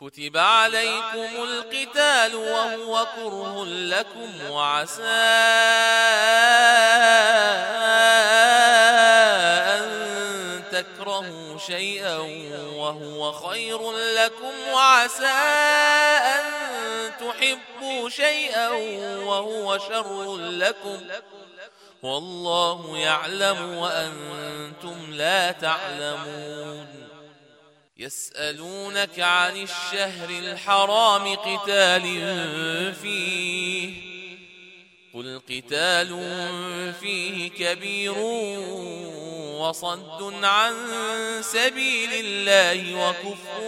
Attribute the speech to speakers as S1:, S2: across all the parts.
S1: كتب عليكم القتال وهو كره لكم وعسى أن تكرهوا شيئا وهو خير لكم وعسى أن تحبوا شيئا وهو شر لكم والله يعلم وأنتم لا تعلمون يسألونك عن الشهر الحرام قتال فيه. قل قتال فيه كبير وصد عن سبيل الله وكفر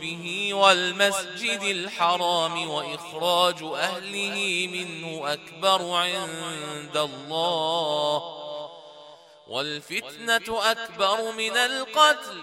S1: به والمسجد الحرام وإخراج أهله منه أكبر عند الله. والفتنة أكبر من القتل.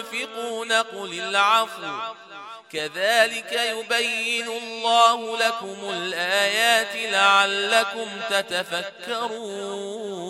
S1: ينفقون قل العفو. كذلك يبين الله لكم الآيات لعلكم تتفكرون.